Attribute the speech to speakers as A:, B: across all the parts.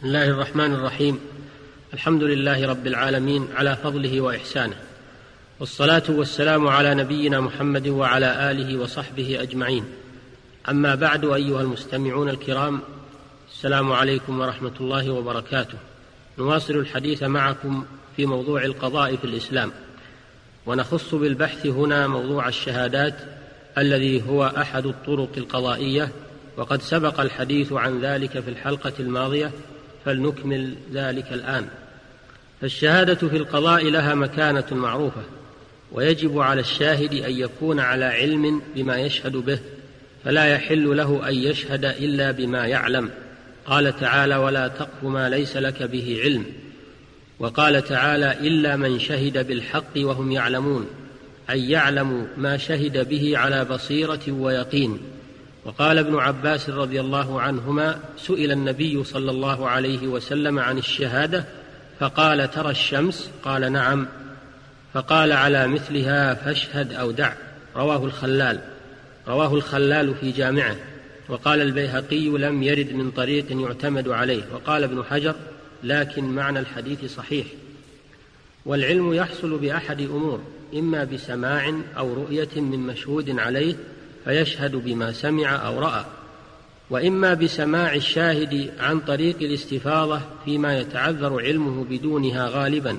A: بسم الله الرحمن الرحيم. الحمد لله رب العالمين على فضله وإحسانه. والصلاة والسلام على نبينا محمد وعلى آله وصحبه أجمعين. أما بعد أيها المستمعون الكرام السلام عليكم ورحمة الله وبركاته. نواصل الحديث معكم في موضوع القضاء في الإسلام. ونخص بالبحث هنا موضوع الشهادات الذي هو أحد الطرق القضائية وقد سبق الحديث عن ذلك في الحلقة الماضية فلنكمل ذلك الآن. فالشهادة في القضاء لها مكانة معروفة ويجب على الشاهد أن يكون على علم بما يشهد به فلا يحل له أن يشهد إلا بما يعلم. قال تعالى ولا تقف ما ليس لك به علم وقال تعالى إلا من شهد بالحق وهم يعلمون أي يعلموا ما شهد به على بصيرة ويقين. وقال ابن عباس رضي الله عنهما سئل النبي صلى الله عليه وسلم عن الشهادة فقال ترى الشمس؟ قال نعم. فقال على مثلها فاشهد أو دع. رواه الخلال. رواه الخلال في جامعه. وقال البيهقي لم يرد من طريق يعتمد عليه. وقال ابن حجر لكن معنى الحديث صحيح. والعلم يحصل بأحد أمور إما بسماع أو رؤية من مشهود عليه فيشهد بما سمع أو رأى. وإما بسماع الشاهد عن طريق الاستفاضة فيما يتعذر علمه بدونها غالبا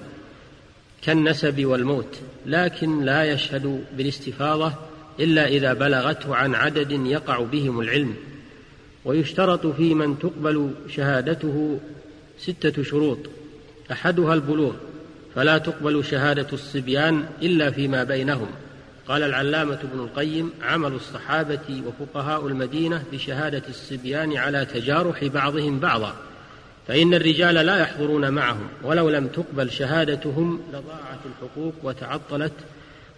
A: كالنسب والموت لكن لا يشهد بالاستفاضة إلا إذا بلغته عن عدد يقع بهم العلم. ويشترط في من تقبل شهادته ستة شروط. أحدها البلوغ فلا تقبل شهادة الصبيان إلا فيما بينهم. قال العلامة ابن القيم عمل الصحابة وفقهاء المدينة بشهادة الصبيان على تجارح بعضهم بعضا فإن الرجال لا يحضرون معهم ولو لم تقبل شهادتهم لضاعت الحقوق وتعطلت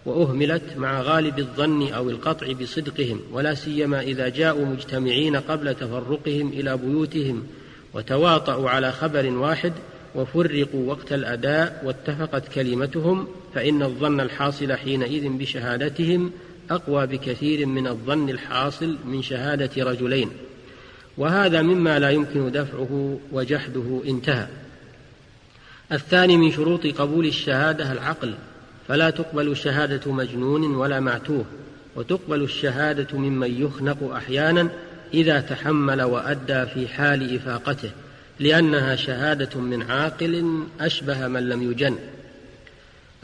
A: وأهملت مع غالب الظن أو القطع بصدقهم ولا سيما إذا جاءوا مجتمعين قبل تفرقهم إلى بيوتهم وتواطؤوا على خبر واحد وفرقوا وقت الأداء واتفقت كلمتهم فإن الظن الحاصل حينئذ بشهادتهم أقوى بكثير من الظن الحاصل من شهادة رجلين. وهذا مما لا يمكن دفعه وجحده انتهى. الثاني من شروط قبول الشهادة العقل فلا تقبل شهادة مجنون ولا معتوه وتقبل الشهادة ممن يخنق أحيانا إذا تحمل وأدى في حال إفاقته. لأنها شهادة من عاقل أشبه من لم يجن.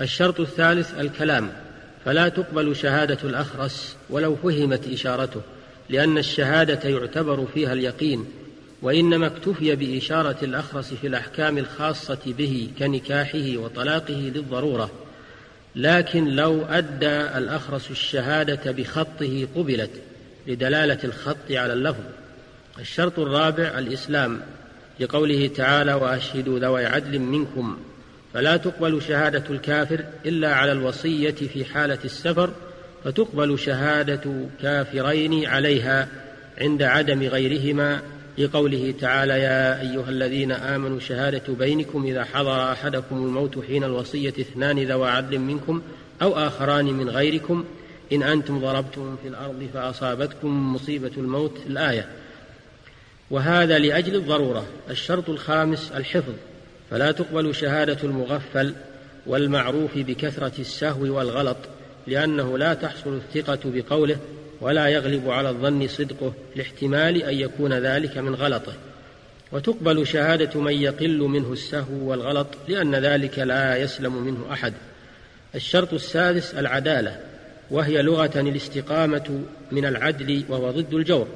A: الشرط الثالث الكلام فلا تقبل شهادة الأخرس ولو فهمت إشارته لأن الشهادة يعتبر فيها اليقين وإنما اكتفي بإشارة الأخرس في الأحكام الخاصة به كنكاحه وطلاقه للضرورة. لكن لو أدى الأخرس الشهادة بخطه قبلت لدلالة الخط على اللفظ. الشرط الرابع الإسلام لقوله تعالى وأشهدوا ذوي عدل منكم فلا تقبل شهادة الكافر إلا على الوصية في حالة السفر فتقبل شهادة كافرين عليها عند عدم غيرهما لقوله تعالى يا أيها الذين آمنوا شهادة بينكم إذا حضر أحدكم الموت حين الوصية اثنان ذوى عدل منكم أو آخران من غيركم إن أنتم ضربتم في الأرض فأصابتكم مصيبة الموت الآية. وهذا لأجل الضرورة الشرط الخامس الحفظ فلا تقبل شهادة المغفل والمعروف بكثرة السهو والغلط لأنه لا تحصل الثقة بقوله ولا يغلب على الظن صدقه لاحتمال أن يكون ذلك من غلطه. وتقبل شهادة من يقل منه السهو والغلط لأن ذلك لا يسلم منه أحد. الشرط السادس العدالة وهي لغة الاستقامة من العدل وهو ضد الجور.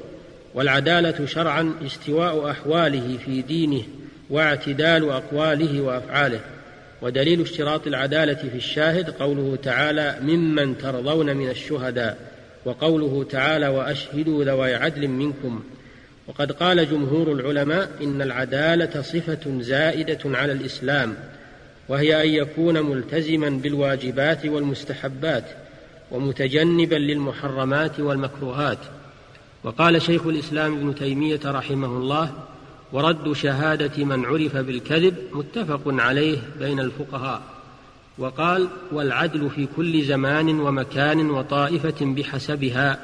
A: والعدالة شرعا استواء أحواله في دينه واعتدال أقواله وأفعاله. ودليل اشتراط العدالة في الشاهد قوله تعالى ممن ترضون من الشهداء وقوله تعالى وأشهدوا ذوي عدل منكم وقد قال جمهور العلماء إن العدالة صفة زائدة على الإسلام وهي أن يكون ملتزما بالواجبات والمستحبات ومتجنبا للمحرمات والمكروهات وقال شيخ الإسلام ابن تيمية رحمه الله ورد شهادة من عرف بالكذب متفق عليه بين الفقهاء وقال والعدل في كل زمان ومكان وطائفة بحسبها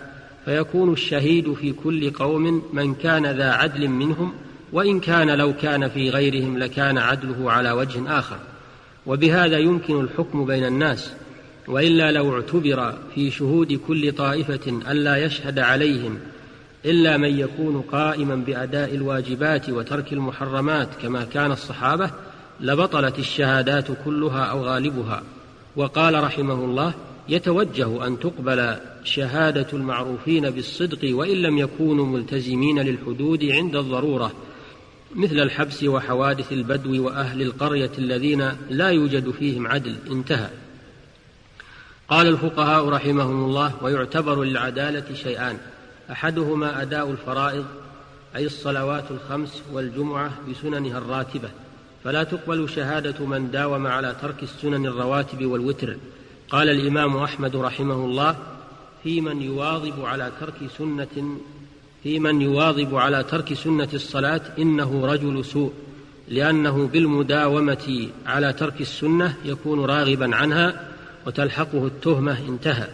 A: فيكون الشهيد في كل قوم من كان ذا عدل منهم وإن كان لو كان في غيرهم لكان عدله على وجه آخر. وبهذا يمكن الحكم بين الناس وإلا لو اعتبر في شهود كل طائفة الا يشهد عليهم إلا من يكون قائما بأداء الواجبات وترك المحرمات كما كان الصحابة لبطلت الشهادات كلها أو غالبها. وقال رحمه الله يتوجه أن تقبل شهادة المعروفين بالصدق وإن لم يكونوا ملتزمين للحدود عند الضرورة مثل الحبس وحوادث البدو وأهل القرية الذين لا يوجد فيهم عدل. انتهى. قال الفقهاء رحمهم الله ويعتبر للعدالة شيئان. أحدهما أداء الفرائض أي الصلوات الخمس والجمعة بسننها الراتبة فلا تقبل شهادة من داوم على ترك السنن الرواتب والوتر. قال الإمام أحمد رحمه الله في من يواظب على ترك سنة في من يواظب على ترك سنة الصلاة إنه رجل سوء لأنه بالمداومة على ترك السنة يكون راغبا عنها وتلحقه التهمة إنتهى.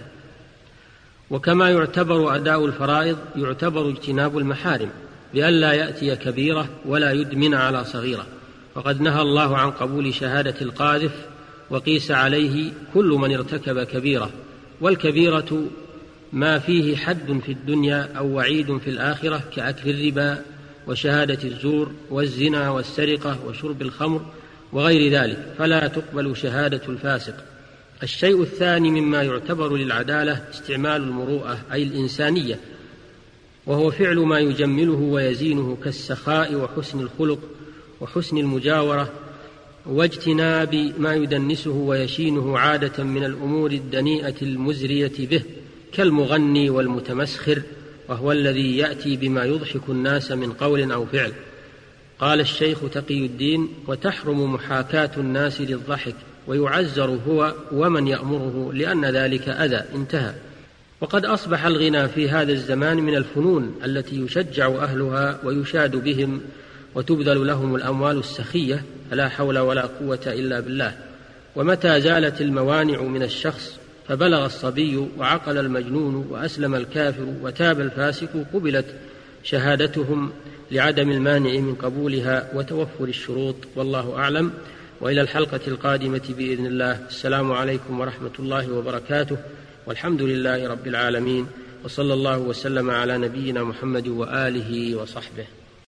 A: وكما يعتبر أداء الفرائض يعتبر اجتناب المحارم بألا يأتي كبيرة ولا يدمن على صغيرة. وقد نهى الله عن قبول شهادة القاذف وقيس عليه كل من ارتكب كبيرة. والكبيرة ما فيه حد في الدنيا أو وعيد في الآخرة كأكل الربا وشهادة الزور والزنا والسرقة وشرب الخمر وغير ذلك فلا تقبل شهادة الفاسق. الشيء الثاني مما يعتبر للعدالة استعمال المروءة أي الإنسانية وهو فعل ما يجمله ويزينه كالسخاء وحسن الخلق وحسن المجاورة واجتناب ما يدنسه ويشينه عادة من الأمور الدنيئة المزرية به كالمغني والمتمسخر وهو الذي يأتي بما يضحك الناس من قول أو فعل. قال الشيخ تقي الدين وتحرم محاكاة الناس للضحك ويعزر هو ومن يأمره لأن ذلك أذى انتهى. وقد أصبح الغنى في هذا الزمان من الفنون التي يشجع أهلها ويشاد بهم وتبذل لهم الأموال السخية فلا حول ولا قوة إلا بالله. ومتى زالت الموانع من الشخص فبلغ الصبي وعقل المجنون وأسلم الكافر وتاب الفاسق قبلت شهادتهم لعدم المانع من قبولها وتوفر الشروط والله أعلم. وإلى الحلقة القادمة بإذن الله. السلام عليكم ورحمة الله وبركاته. والحمد لله رب العالمين. وصلى الله وسلم على نبينا محمد وآله وصحبه.